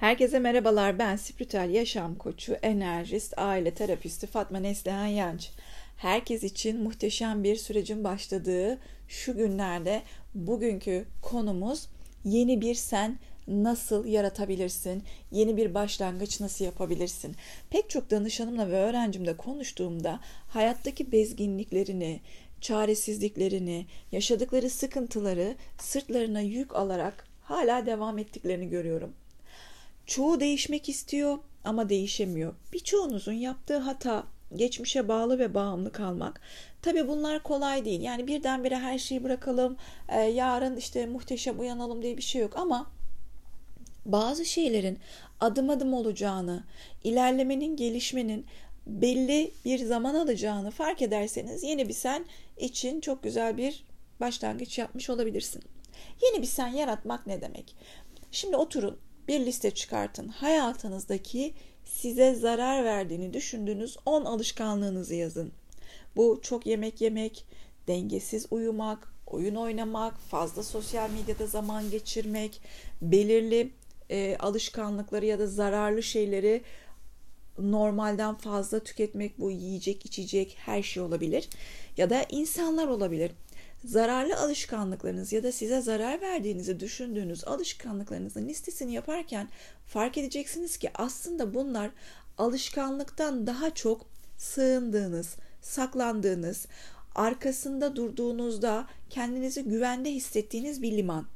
Herkese merhabalar. Ben spiritüel yaşam koçu, enerjist, aile terapisti Fatma Neslihan Yanç. Herkes için muhteşem bir sürecin başladığı şu günlerde bugünkü konumuz yeni bir sen nasıl yaratabilirsin? Yeni bir başlangıç nasıl yapabilirsin? Pek çok danışanımla ve öğrencimle konuştuğumda hayattaki bezginliklerini, çaresizliklerini, yaşadıkları sıkıntıları sırtlarına yük alarak hala devam ettiklerini görüyorum. Çoğu değişmek istiyor ama değişemiyor. Birçoğunuzun yaptığı hata geçmişe bağlı ve bağımlı kalmak. Tabii bunlar kolay değil. Yani birdenbire her şeyi bırakalım, e, yarın işte muhteşem uyanalım diye bir şey yok ama bazı şeylerin adım adım olacağını, ilerlemenin, gelişmenin belli bir zaman alacağını fark ederseniz yeni bir sen için çok güzel bir başlangıç yapmış olabilirsin. Yeni bir sen yaratmak ne demek? Şimdi oturun bir liste çıkartın. Hayatınızdaki size zarar verdiğini düşündüğünüz 10 alışkanlığınızı yazın. Bu çok yemek yemek, dengesiz uyumak, oyun oynamak, fazla sosyal medyada zaman geçirmek, belirli e, alışkanlıkları ya da zararlı şeyleri normalden fazla tüketmek bu yiyecek, içecek her şey olabilir ya da insanlar olabilir zararlı alışkanlıklarınız ya da size zarar verdiğinizi düşündüğünüz alışkanlıklarınızın listesini yaparken fark edeceksiniz ki aslında bunlar alışkanlıktan daha çok sığındığınız, saklandığınız, arkasında durduğunuzda kendinizi güvende hissettiğiniz bir liman.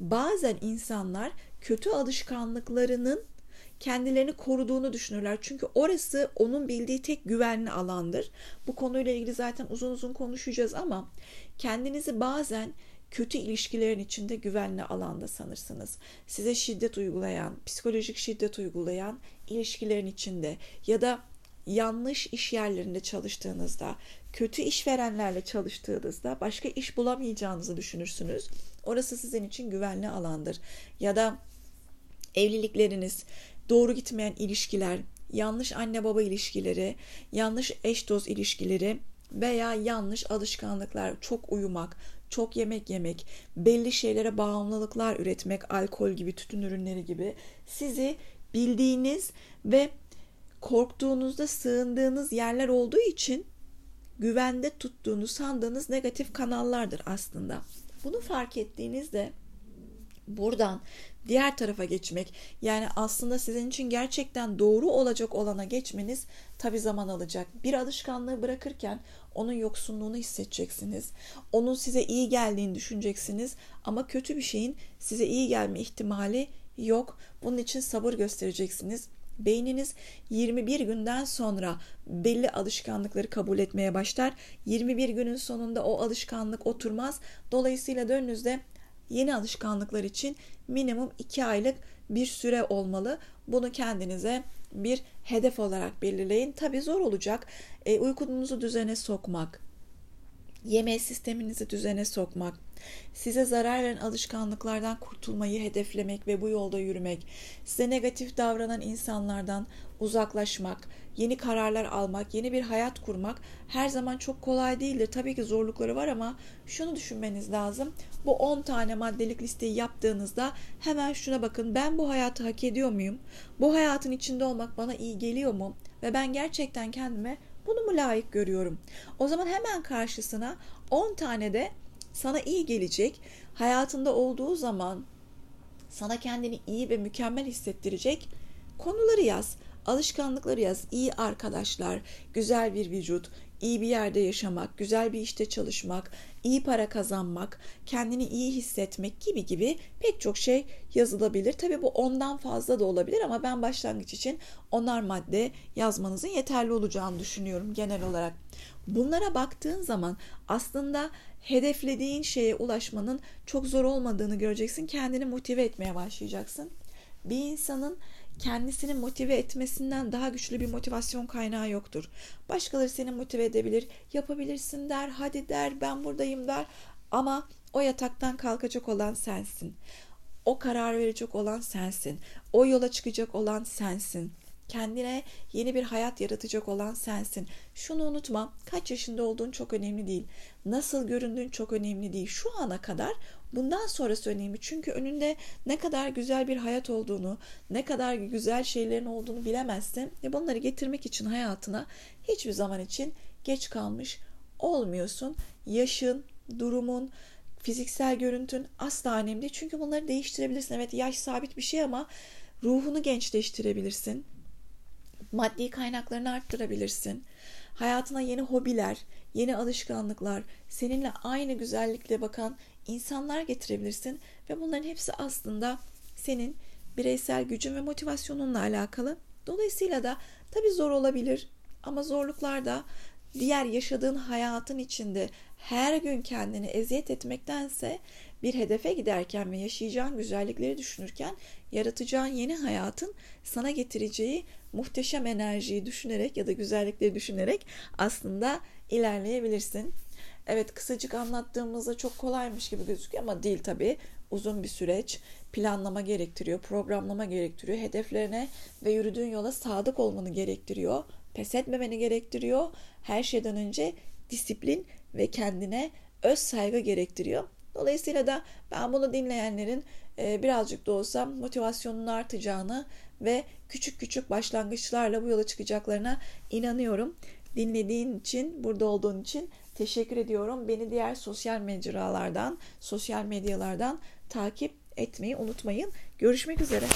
Bazen insanlar kötü alışkanlıklarının kendilerini koruduğunu düşünürler. Çünkü orası onun bildiği tek güvenli alandır. Bu konuyla ilgili zaten uzun uzun konuşacağız ama kendinizi bazen kötü ilişkilerin içinde güvenli alanda sanırsınız. Size şiddet uygulayan, psikolojik şiddet uygulayan ilişkilerin içinde ya da yanlış iş yerlerinde çalıştığınızda, kötü işverenlerle çalıştığınızda başka iş bulamayacağınızı düşünürsünüz. Orası sizin için güvenli alandır. Ya da evlilikleriniz, doğru gitmeyen ilişkiler, yanlış anne baba ilişkileri, yanlış eş dost ilişkileri veya yanlış alışkanlıklar, çok uyumak, çok yemek yemek, belli şeylere bağımlılıklar üretmek, alkol gibi, tütün ürünleri gibi sizi bildiğiniz ve korktuğunuzda sığındığınız yerler olduğu için güvende tuttuğunu sandığınız negatif kanallardır aslında. Bunu fark ettiğinizde buradan diğer tarafa geçmek yani aslında sizin için gerçekten doğru olacak olana geçmeniz tabi zaman alacak. Bir alışkanlığı bırakırken onun yoksunluğunu hissedeceksiniz. Onun size iyi geldiğini düşüneceksiniz ama kötü bir şeyin size iyi gelme ihtimali yok. Bunun için sabır göstereceksiniz. Beyniniz 21 günden sonra belli alışkanlıkları kabul etmeye başlar. 21 günün sonunda o alışkanlık oturmaz. Dolayısıyla dönünüzde yeni alışkanlıklar için minimum 2 aylık bir süre olmalı. Bunu kendinize bir hedef olarak belirleyin. Tabi zor olacak. E, uykunuzu düzene sokmak, yeme sisteminizi düzene sokmak, size zarar veren alışkanlıklardan kurtulmayı hedeflemek ve bu yolda yürümek, size negatif davranan insanlardan uzaklaşmak, yeni kararlar almak, yeni bir hayat kurmak her zaman çok kolay değildir. Tabii ki zorlukları var ama şunu düşünmeniz lazım. Bu 10 tane maddelik listeyi yaptığınızda hemen şuna bakın. Ben bu hayatı hak ediyor muyum? Bu hayatın içinde olmak bana iyi geliyor mu? Ve ben gerçekten kendime bunu mu layık görüyorum? O zaman hemen karşısına 10 tane de sana iyi gelecek, hayatında olduğu zaman sana kendini iyi ve mükemmel hissettirecek konuları yaz. Alışkanlıkları yaz. İyi arkadaşlar, güzel bir vücut, iyi bir yerde yaşamak, güzel bir işte çalışmak, iyi para kazanmak, kendini iyi hissetmek gibi gibi pek çok şey yazılabilir. Tabii bu ondan fazla da olabilir ama ben başlangıç için onar madde yazmanızın yeterli olacağını düşünüyorum genel olarak. Bunlara baktığın zaman aslında hedeflediğin şeye ulaşmanın çok zor olmadığını göreceksin. Kendini motive etmeye başlayacaksın. Bir insanın kendisini motive etmesinden daha güçlü bir motivasyon kaynağı yoktur. Başkaları seni motive edebilir, yapabilirsin der, hadi der, ben buradayım der ama o yataktan kalkacak olan sensin. O karar verecek olan sensin. O yola çıkacak olan sensin. Kendine yeni bir hayat yaratacak olan sensin. Şunu unutma. Kaç yaşında olduğun çok önemli değil. Nasıl göründüğün çok önemli değil. Şu ana kadar bundan sonrası önemli. Çünkü önünde ne kadar güzel bir hayat olduğunu, ne kadar güzel şeylerin olduğunu bilemezsin. Ve bunları getirmek için hayatına hiçbir zaman için geç kalmış olmuyorsun. Yaşın, durumun, fiziksel görüntün asla önemli değil. Çünkü bunları değiştirebilirsin. Evet yaş sabit bir şey ama ruhunu gençleştirebilirsin. Maddi kaynaklarını arttırabilirsin. Hayatına yeni hobiler, yeni alışkanlıklar, seninle aynı güzellikle bakan insanlar getirebilirsin ve bunların hepsi aslında senin bireysel gücün ve motivasyonunla alakalı. Dolayısıyla da tabii zor olabilir ama zorluklar da diğer yaşadığın hayatın içinde her gün kendini eziyet etmektense bir hedefe giderken ve yaşayacağın güzellikleri düşünürken yaratacağın yeni hayatın sana getireceği muhteşem enerjiyi düşünerek ya da güzellikleri düşünerek aslında ilerleyebilirsin. Evet kısacık anlattığımızda çok kolaymış gibi gözüküyor ama değil tabii. Uzun bir süreç planlama gerektiriyor, programlama gerektiriyor. Hedeflerine ve yürüdüğün yola sadık olmanı gerektiriyor. Pes etmemeni gerektiriyor. Her şeyden önce disiplin ve kendine öz saygı gerektiriyor. Dolayısıyla da ben bunu dinleyenlerin e, birazcık da olsa motivasyonun artacağını ve küçük küçük başlangıçlarla bu yola çıkacaklarına inanıyorum. Dinlediğin için, burada olduğun için teşekkür ediyorum. Beni diğer sosyal mecralardan, sosyal medyalardan takip etmeyi unutmayın. Görüşmek üzere.